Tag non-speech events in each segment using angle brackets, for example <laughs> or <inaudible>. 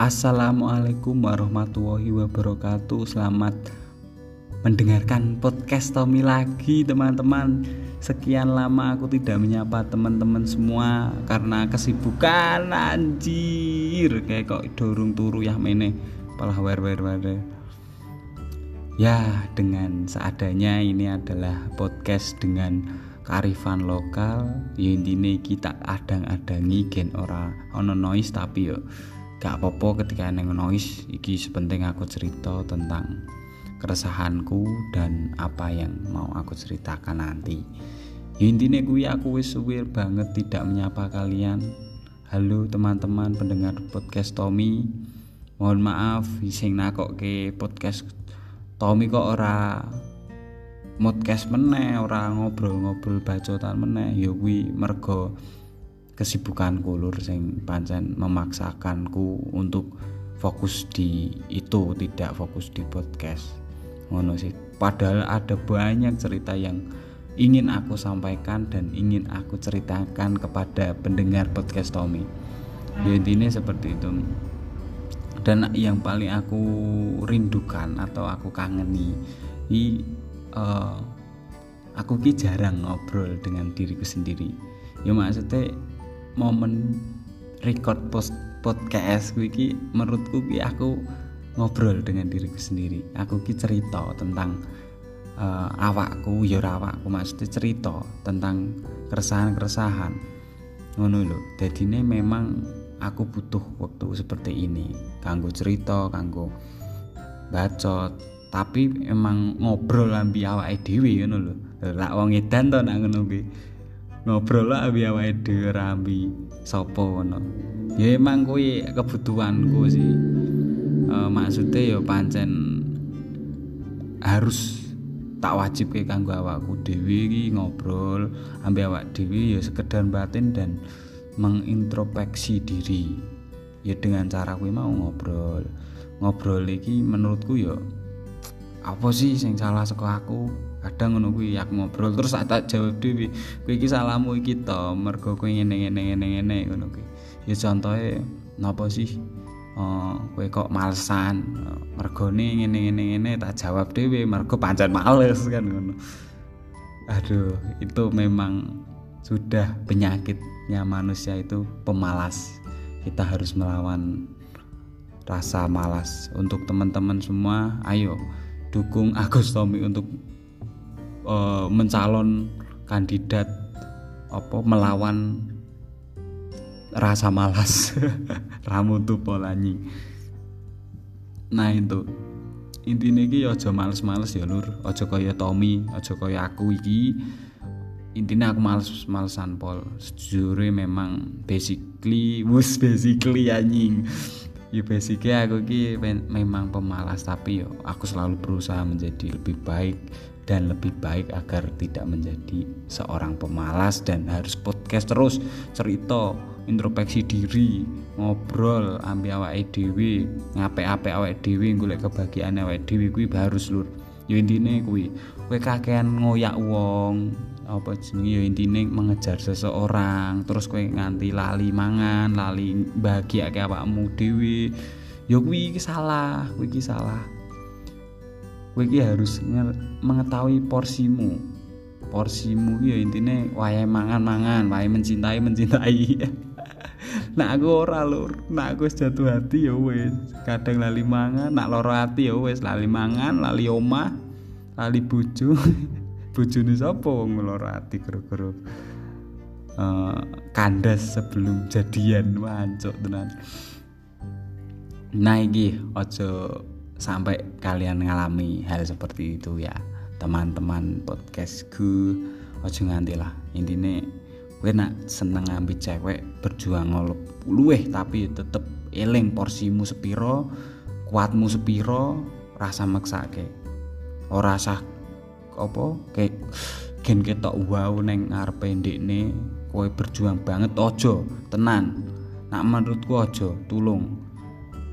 Assalamualaikum warahmatullahi wabarakatuh. Selamat mendengarkan podcast Tommy lagi teman-teman. Sekian lama aku tidak menyapa teman-teman semua Karena kesibukan anjir. Kayak kok dorong turu ya mene. Palah wer wer wer Ya dengan seadanya ini adalah podcast dengan kearifan lokal. Ya intinya kita adang-adangi gen ora ono noise tapi yo gak apa-apa ketika neng noise iki sepenting aku cerita tentang keresahanku dan apa yang mau aku ceritakan nanti. Ya intinya gue aku wis banget tidak menyapa kalian. Halo teman-teman pendengar podcast Tommy. Mohon maaf sing nakok ke podcast Tommy kok ora podcast meneh ora ngobrol-ngobrol bacotan meneh. Ya kuwi mergo kesibukan kulur sing pancen memaksakanku untuk fokus di itu tidak fokus di podcast. Ngono sih. Padahal ada banyak cerita yang ingin aku sampaikan dan ingin aku ceritakan kepada pendengar podcast Tommy. Ya intinya seperti itu. Dan yang paling aku rindukan atau aku kangeni ini uh, aku ki jarang ngobrol dengan diriku sendiri. Ya maksudnya momen record post podcast gue ki menurutku ki aku ngobrol dengan diriku sendiri. Aku ki cerita tentang uh, awakku ya awakku maksudnya cerita tentang keresahan-keresahan. Ngono lho ini memang aku butuh waktu seperti ini. Kanggo cerita kanggo bacot tapi emang ngobrol ambi awake dhewe ngono lho. Lak wong edan to nak ngono kuwi ngobrol lah ambi awake dhewe ora ambi sapa ya emang kuwi kebutuhanku sih. E, maksudnya ya pancen harus tak wajib ke kanggo awakku dhewe iki ngobrol. Ambi awak dhewe ya sekedar batin dan mengintrospeksi diri. Ya dengan cara kuwi mau ngobrol. Ngobrol iki menurutku ya apa sih sing salah saka aku kadang ngono kuwi aku ngobrol terus tak jawab dhewe. Kuwi iki salahmu iki to mergo kowe ngene ngene ngene ngene ngono kuwi. Ya contohe napa sih? Oh kowe kok malesan? Mergone ngene ngene ngene tak jawab dhewe mergo pancen males kan ngono. Aduh itu memang sudah penyakitnya manusia itu pemalas. Kita harus melawan rasa malas. Untuk teman-teman semua ayo dukung Agus Tommy untuk uh, mencalon kandidat apa melawan rasa malas <laughs> ramu tuh polanyi nah itu. Intinya iki aja males-males ya lur. Aja kaya Tommy aja kaya aku iki. Intinya aku males-malesan pol. Sejujurnya memang basically wus basically anjing ya basicnya aku ki memang pemalas tapi yo aku selalu berusaha menjadi lebih baik dan lebih baik agar tidak menjadi seorang pemalas dan harus podcast terus cerita introspeksi diri ngobrol ambil awak dhewe ngape-ape awak dhewe golek kebahagiaan awak dhewe kuwi harus lur ya intine kuwi kowe kakean ngoyak wong apa jenenge? Ya intine mengejar seseorang terus kowe nganti lali mangan lali bahagia kayak awakmu dhewe. Ya kuwi iki salah kuwi iki salah. Kowe iki harus mengetahui porsimu. Porsimu ya intine wayahe mangan-mangan wayahe mencintai mencintai. <laughs> Nak aku ora lur. Nak aku jatuh hati ya wis. Kadang lali mangan nak loro hati ya wis. Lali mangan lali omah lali bojo <laughs> bojone sapa? Wong melora ati gara-gara uh, kandas sebelum jadian. Wancuk tenan. Nah iki aja sampai kalian ngalami hal seperti itu ya teman-teman podcastku. Aja nganti lah. Intinya gue nak seneng ngambil cewek berjuang ngolok luweh tapi tetep eling porsimu sepiro kuatmu sepiro rasa maksake. Ora sah apa kayak gen ketok wow neng ngarepe ndekne kowe berjuang banget ojo tenan. Nak menurutku ojo tulung.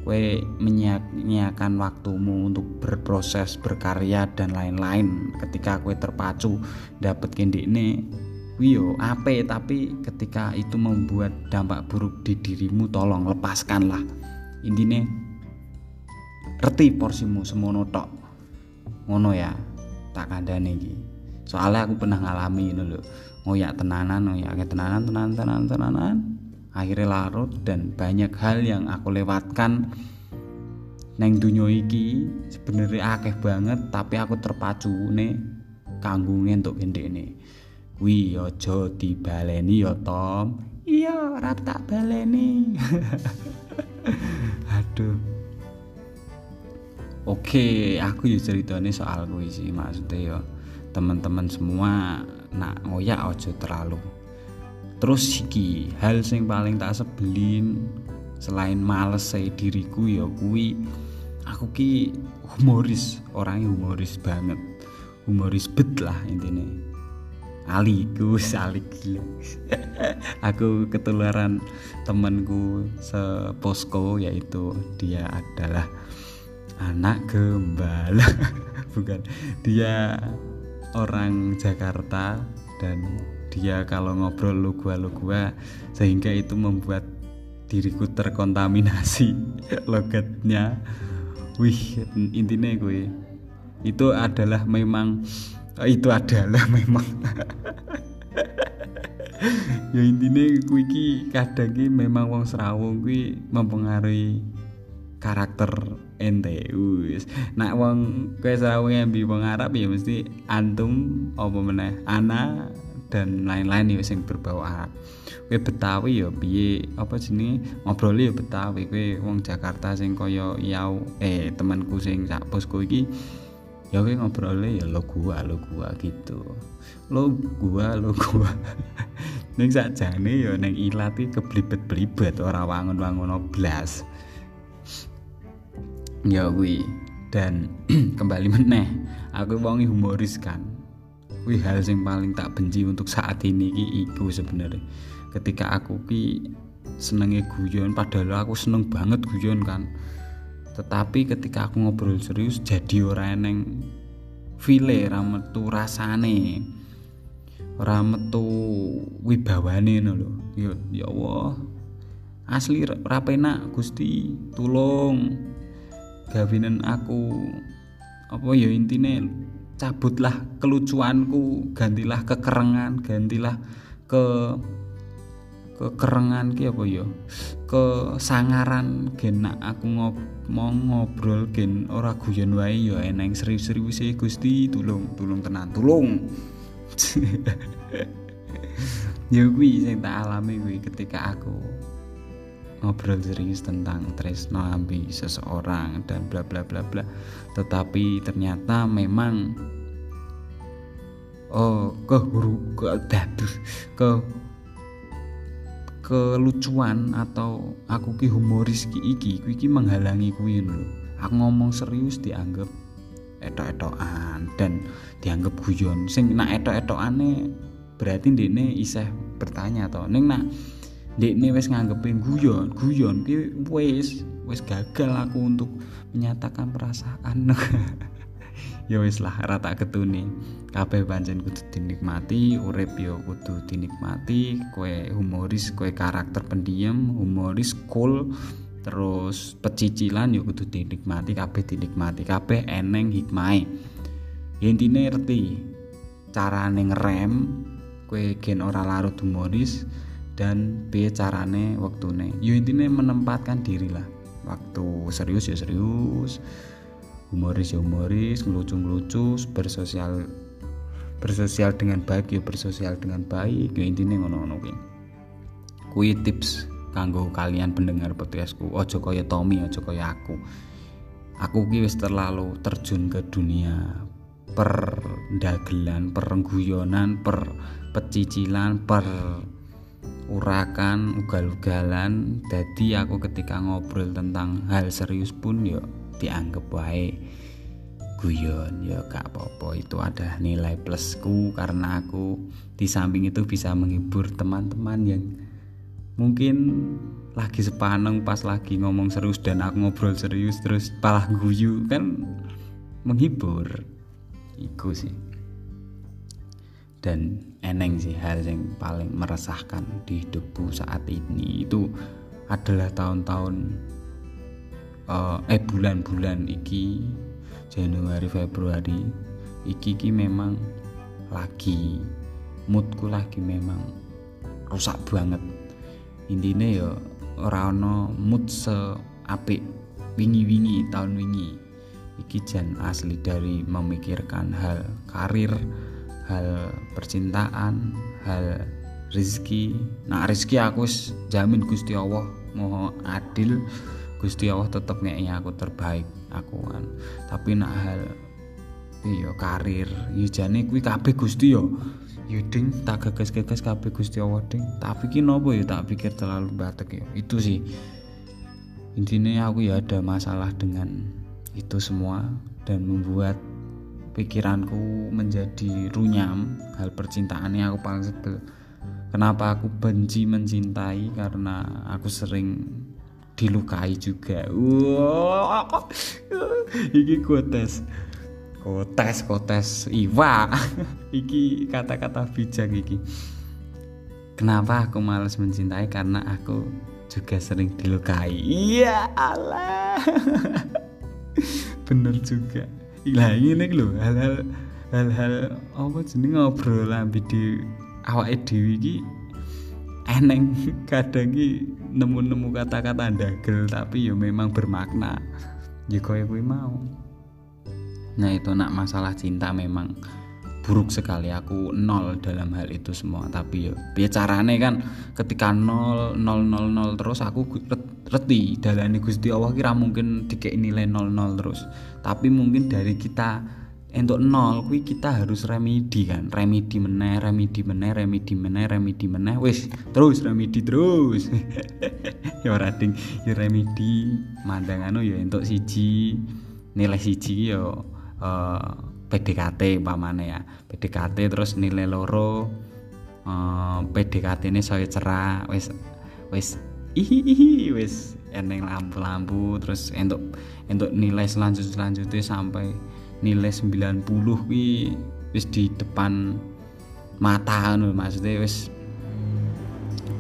Kowe menyiapkan waktumu untuk berproses berkarya dan lain-lain. Ketika kowe terpacu dapat kendekne Wio ape tapi ketika itu membuat dampak buruk di dirimu tolong lepaskanlah. Intine reti porsimu semono tok. Ngono ya tak kandhane iki. Soalnya aku pernah ngalami ini lho. Ngoyak tenanan ngoyak tenanan tenanan tenanan tenanan. Akhirnya larut dan banyak hal yang aku lewatkan neng dunia iki sebenarnya akeh banget tapi aku terpacu nih kanggo untuk ini kuwi aja dibaleni ya Tom. Iya ora tak baleni. <laughs> Aduh Oke, aku ya ceritanya soal kuwi sih maksudnya ya teman-teman semua nak ngoyak ojo terlalu. Terus iki hal sing paling tak sebelin selain males saya diriku ya kuwi aku ki humoris, orangnya humoris banget. Humoris bet lah intinya. Ali ku salik gila. <laughs> aku ketularan temanku seposko yaitu dia adalah anak gembala. <laughs> Bukan. Dia orang Jakarta dan dia kalau ngobrol lu gua lu gua sehingga itu membuat diriku terkontaminasi <laughs> logatnya. Wih intinya gue itu adalah memang itu adalah <laughs> memang. Ya intinya gue ki kadang memang wong serawung gue mempengaruhi karakter ente wis. Nak wong kowe sawu ngembi wong Arab ya mesti antum apa meneh ana dan lain-lain ya sing berbau Arab. Kowe Betawi ya piye? Apa jenenge? Ngobrol ya Betawi. Kowe wong Jakarta sing kaya yau eh temanku sing sak posku iki ya kowe ngobrol ya lo gua lo gua gitu. Lo gua lo gua. <laughs> Ning sakjane ya ning ilat iki keblibet-blibet ora wangun-wangun blas ya dan <clears throat> kembali meneh aku wongi humoris kan. Wih hal yang paling tak benci untuk saat ini ki iku sebenarnya. Ketika aku ki senengnya guyon padahal aku seneng banget guyon kan. Tetapi ketika aku ngobrol serius jadi orang yang file rametu rasane. Rametu wibawane lho. Ya ya Allah. Asli rapena Gusti. Tulung gawinan aku apa ya intine cabutlah kelucuanku gantilah kekerengan gantilah ke kekerengan ki apa ya kesangaran gen aku ngomong ngobrol gen ora guyon wae ya eneng serius-serius e Gusti tulung tulung tenan tulung. <laughs> Ya kuwi sing tak alami kuwi ketika aku ngobrol serius tentang tresno ambi seseorang dan bla bla bla bla. Tetapi ternyata memang oh ke ke ke kelucuan atau aku ki humoris ki iki ki iki menghalangi kuwi lho. Aku ngomong serius dianggap etok-etokan dan dianggap guyon. Sing nak etok-etokane berarti ndekne isih bertanya to. Ning nak ini wes nganggepin guyon guyon ki wes wes gagal aku untuk menyatakan perasaan. <laughs> Ya wes lah rata ketuni kabeh pancen kudu dinikmati urip ya kudu dinikmati kue humoris kue karakter pendiam humoris cool terus pecicilan yo ya kudu dinikmati kabeh dinikmati kabeh eneng hikmah ya intine ngerti carane ngerem kue gen ora larut humoris dan B carane waktune yo intinya menempatkan diri lah. Waktu serius ya serius humoris ya humoris ngelucu-ngelucu bersosial bersosial dengan baik ya bersosial dengan baik. Ya intinya ngono-ngono kuwi. Kuwi tips kanggo kalian pendengar podcastku. Ojo kaya Tommy ojo kaya aku. Aku ki wis terlalu terjun ke dunia perdagelan perguyonan per pecicilan per urakan ugal-ugalan. Jadi aku ketika ngobrol tentang hal serius pun yo dianggap wae guyon. Ya gak apa-apa itu ada nilai plusku karena aku di samping itu bisa menghibur teman-teman yang mungkin lagi sepaneng pas lagi ngomong serius dan aku ngobrol serius terus palah guyu kan menghibur. Iku sih dan eneng sih hal yang paling meresahkan di hidupku saat ini. Itu adalah tahun-tahun uh, eh bulan-bulan iki Januari Februari. Iki ki memang lagi moodku lagi memang rusak banget. Intinya ya ora ono mood seapik wingi-wingi tahun wingi. Iki jan asli dari memikirkan hal karir hal percintaan hal rezeki nah rezeki aku jamin Gusti Allah mau adil Gusti Allah tetep ngeki aku terbaik aku kan tapi nak hal iya karir. Ya jane kuwi kabeh Gusti yo ya ding tak gagas-gagas kabeh Gusti Allah ding. Tapi ki nopo ya tak pikir terlalu batek ya. Itu sih. Intinya aku ya ada masalah dengan itu semua dan membuat pikiranku menjadi runyam hal percintaan yang aku paling sebel. Kenapa aku benci mencintai? Karena aku sering dilukai juga. Wow iki kotes. Kotes kotes. Iwa. <laughs> Iki kata-kata bijak iki. Kenapa aku males mencintai? Karena aku juga sering dilukai. Iya Allah <laughs> bener juga lah ini lho hal-hal hal-hal apa jeneng ngobrolan di awake dhewe iki eneng. <laughs> Kadang ki nemu-nemu kata-kata ndagel tapi ya memang bermakna. Ya kuwi mau. Nah itu nak masalah cinta memang buruk sekali. Aku nol dalam hal itu semua. Tapi ya ya carane kan ketika nol nol nol nol terus aku reti dalane Gusti Allah kira mungkin dikek nilai nol nol terus. Tapi mungkin dari kita untuk nol kui kita harus remedi kan. Remedi meneh remedi meneh remedi meneh remedi meneh. Wis terus remedi terus. <laughs> Ya ora ding ya remedi. Mandang anu ya untuk siji nilai siji ya uh, PDKT umpamane ya. PDKT terus nilai loro uh, eh, PDKT ini saya cerah wis wis ihi wis eneng lampu-lampu terus untuk untuk nilai selanjut selanjutnya sampai nilai 90 kuwi wis di depan mata ngono maksudnya wis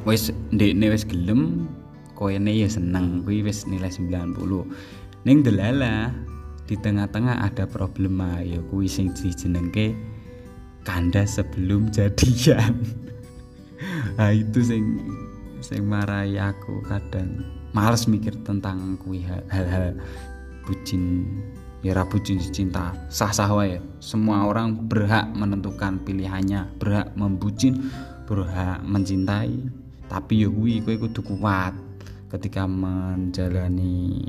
wis ndekne wis gelem koyene ya seneng kuwi wis nilai 90 ning delala di tengah-tengah ada problema ya kuwi sing dijenengke kanda sebelum jadian. <laughs> Nah itu sing sing marahi aku kadang males mikir tentang kuwi hal-hal bucin. Ya bucin cinta. Sah-sah wae. Semua orang berhak menentukan pilihannya. Berhak membucin berhak mencintai. Tapi ya kuwi kowe kudu kuat ketika menjalani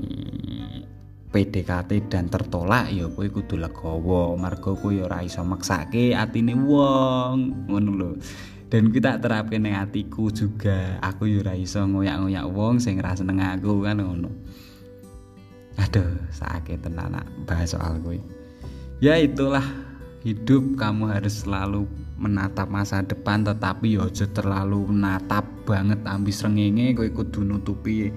PDKT dan tertolak ya kowe kudu legowo. Marga kowe ya ora iso maksake atine wong. Ngono lho dan kita terapkan ning atiku juga. Aku ya ora iso ngoyak-ngoyak wong sing ora seneng aku kan ngono. Aduh sakit tenan bahas soal kowe ya itulah hidup kamu harus selalu menatap masa depan tetapi ya aja terlalu menatap banget ambis rengenge kowe kudu nutupi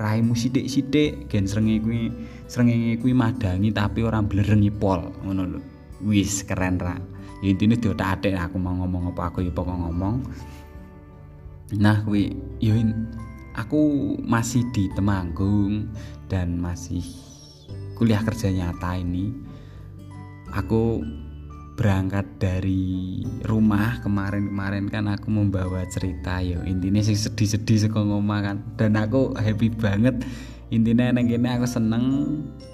raimu sithik-sithik. Gen srengenge kuwi srengenge kuwi madangi tapi orang blerengi pol ngono lho. Wis keren ra ya intine diotak-atik aku mau ngomong apa aku ya pokok ngomong. Nah kuwi ya aku masih di Temanggung dan masih kuliah kerja nyata ini. Aku berangkat dari rumah kemarin-kemarin kan aku membawa cerita yo intinya sih sedih-sedih ngomong kan. Dan aku happy banget intinya neng gini aku seneng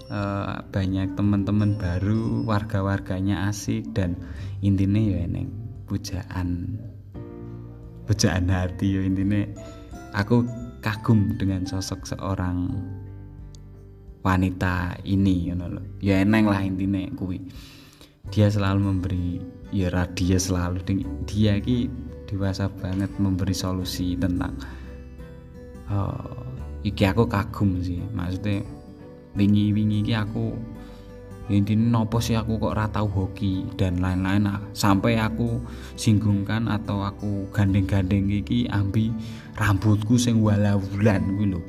uh, banyak teman-teman baru warga-warganya asik dan intinya ya neng pujaan pujaan hati yo intinya. Aku kagum dengan sosok seorang wanita ini you know, ya eneng lah intinya kui dia selalu memberi ya dia selalu dia ki dewasa banget memberi solusi tentang uh, iki aku kagum sih. Maksudnya wingi wingi iki aku intinya nopo sih aku kok ratau hoki dan lain-lain. Nah, sampai aku singgungkan atau aku gandeng-gandeng iki ambi rambutku sing wulan kuwi lho.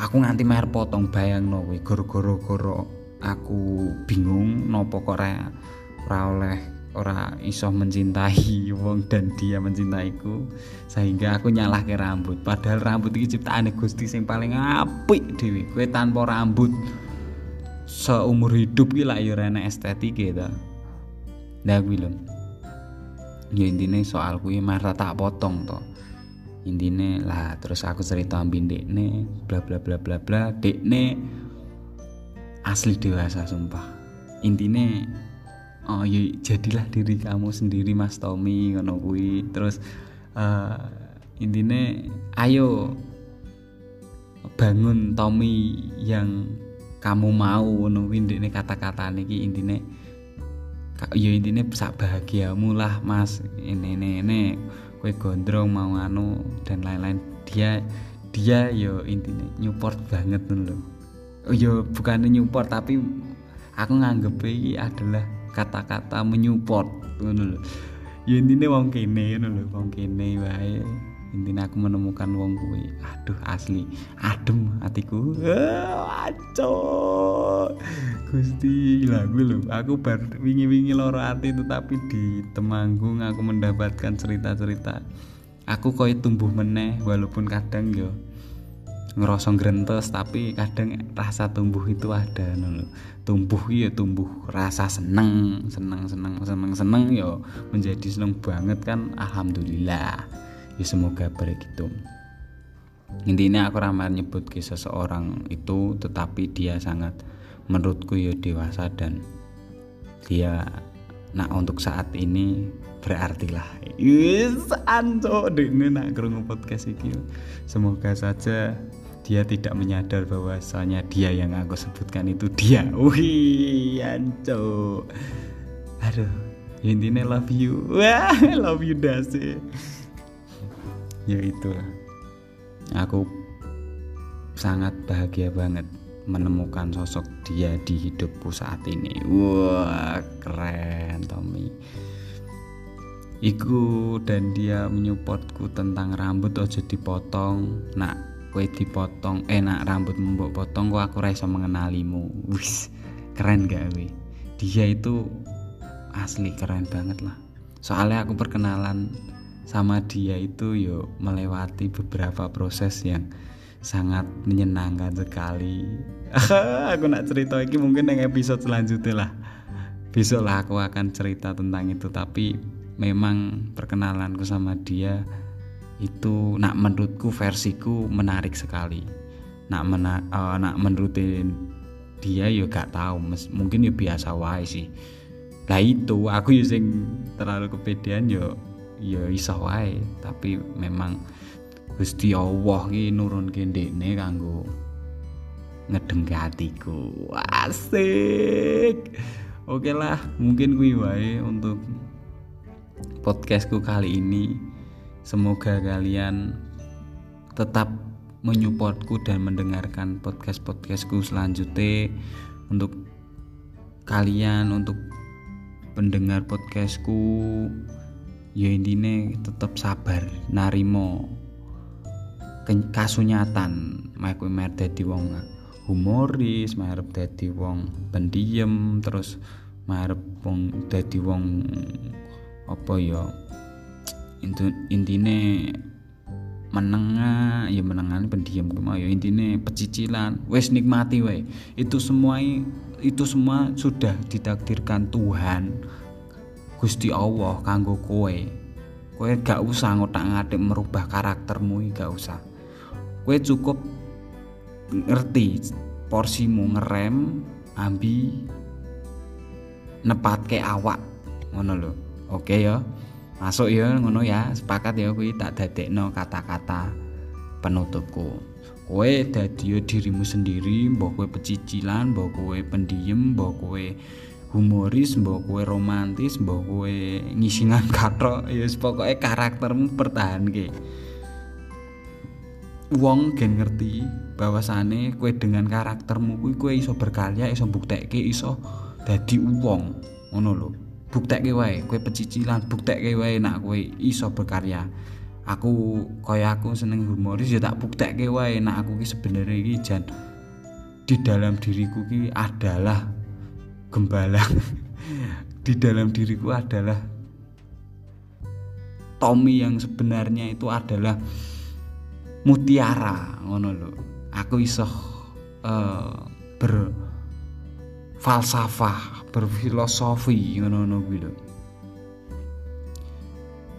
Aku nganti mer potong bayang no goro-goro goro aku bingung nopo kok ora oleh ora iso mencintai wong dan dia mencintaiku sehingga aku nyalah ke rambut. Padahal rambut iki ciptaane Gusti sing paling apik dhewe kowe tanpa rambut. Seumur hidup ya enak estetik gitu nah lho. Ya intine soal kuwi marah tak potong to. Intine lah terus aku cerita ambin dekne bla bla bla bla bla dekne. Asli dewasa sumpah. Intine oh ya jadilah diri kamu sendiri Mas Tommy ngono kuwi. Terus uh, intine ayo bangun Tommy yang kamu mau ngono kuwi. Kata-kata niki intine ya intine sak bahagiamu lah Mas. Ini ini ini kue gondrong mau anu dan lain-lain. Dia dia yo intinya nyupport banget loh yo bukan nyupport tapi aku nganggep ini adalah kata-kata menyupport ngono lho. Ya intine wong kene ngono lho wong kene wae. Intinya aku menemukan wong kuwi. Aduh asli. Adem hatiku aco Gusti lagu lho aku bar wingi-wingi loro hati tetapi di Temanggung aku mendapatkan cerita-cerita. Aku koi tumbuh meneh walaupun kadang yo ngerosong grentes tapi kadang rasa tumbuh itu ada nul tumbuh ya tumbuh rasa seneng seneng seneng seneng seneng yo menjadi seneng banget kan alhamdulillah. Ya semoga begitu intinya aku ramai nyebut ke seseorang itu tetapi dia sangat menurutku ya dewasa dan dia nah untuk saat ini berarti lah. Yes anco ini nak podcast ini semoga saja dia tidak menyadar bahwasanya dia yang aku sebutkan itu dia. <laughs> Wih anco aduh intinya love you. <laughs> Wah love you dasi. Ya itulah. Aku sangat bahagia banget menemukan sosok dia di hidupku saat ini. Wah keren Tommy. Iku dan dia menyupportku tentang rambut aja dipotong. Nak kue dipotong eh nak rambut mbok potong kok aku rasa mengenalimu. Wis keren gak we dia itu asli keren banget lah. Soalnya aku perkenalan sama dia itu yo melewati beberapa proses yang sangat menyenangkan sekali. <laughs> Aku nak cerita lagi mungkin yang episode selanjutnya lah. Besok lah aku akan cerita tentang itu tapi memang perkenalanku sama dia itu nak menurutku versiku menarik sekali. Nak mena uh, nak menurutin dia yo gak tahu mungkin yo biasa wae sih. Lah itu aku yo sing terlalu kepedean yo ya iso wae. Tapi memang Gusti Allah ki nurunke ndekne kanggo ngedengke hatiku asik. Oke lah mungkin kuwi wae untuk podcastku kali ini semoga kalian tetap menyupportku dan mendengarkan podcast-podcastku selanjutnya. Untuk kalian untuk pendengar podcastku ya intine tetap sabar narimo kasunyatan. Mek mer dadi wong humoris marep dadi wong pendiem terus marep wong dadi wong apa ya intine menengah ya menengan pendiam cuma ya intine pecicilan wes nikmati wae. Itu semua itu semua sudah ditakdirkan Tuhan Gusti Allah kanggo kowe. Kowe gak usah ngotak-ngatik merubah karaktermu gak usah. Kowe cukup ngerti porsimu ngerem ambi nepatke awak ngono lho. Oke ya masuk ya ngono ya. Sepakat ya kuwi tak dadekno kata-kata penutupku. Kowe dadi dirimu sendiri mbok kowe pecicilan mbok kowe pendiem mbok kowe humoris mbok kowe romantis mbok kowe ngisingan <laughs> kathok. Ya pokoke karaktermu pertahanke wong gen ngerti bahwasane kowe dengan karaktermu kuwi kowe iso berkarya iso buktekke iso dadi wong. Ngono lho buktekke wae kowe pecicilan buktekke wae nak kowe iso berkarya. Aku kaya aku seneng humoris ya tak buktekke wae nak aku ki sebenarnya iki jan di dalam diriku ki adalah gembala. <laughs> Di dalam diriku adalah Tommy yang sebenarnya itu adalah mutiara ngono lho. Aku iso uh, ber falsafah berfilosofi ngono-ngono kuwi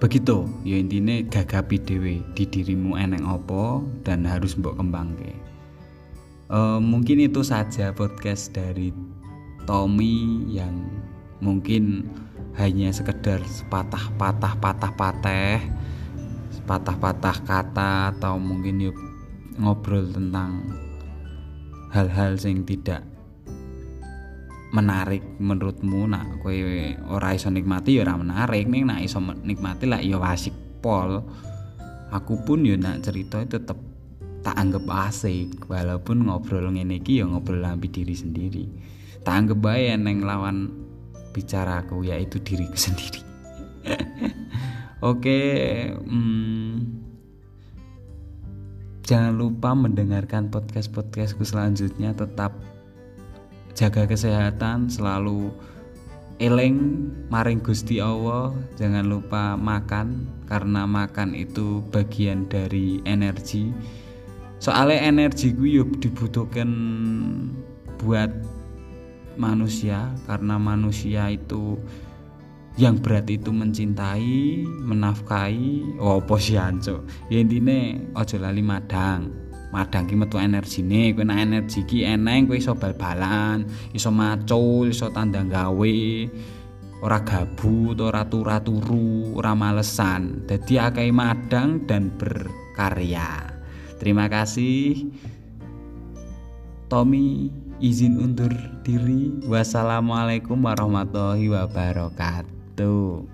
begitu ya intinya gagapi dewe di dirimu eneng opo dan harus mbok kembangke. Uh, mungkin itu saja podcast dari Tommy yang mungkin hanya sekedar sepatah patah patah patah patah-patah kata atau mungkin yuk ngobrol tentang hal-hal yang tidak menarik menurutmu. Nak kue ora iso nikmati ya ora menarik. Nih nak iso nikmati lah ya asik pol. Aku pun ya nak cerita tetep tak anggap asik. Walaupun ngobrol ngene iki ya ngobrol lambi diri sendiri. Tak anggap bae neng lawan bicaraku yaitu diriku <laughs> sendiri. Oke hmm, jangan lupa mendengarkan podcast podcastku selanjutnya. Tetap jaga kesehatan selalu eleng maring Gusti Allah jangan lupa makan karena makan itu bagian dari energi soalnya energi gue dibutuhkan buat manusia karena manusia itu yang berat itu mencintai, menafkahi, oh apa sih anco. Ya intine ojo lali madang. Madang ki metu energine, kowe nek energi ki eneng kowe iso bal-balan, iso macul, iso tandang gawe. Ora gabut, ora turu-turu, ora malesan. Dadi akeh madang dan berkarya. Terima kasih. Tommy izin undur diri. Wassalamualaikum warahmatullahi wabarakatuh.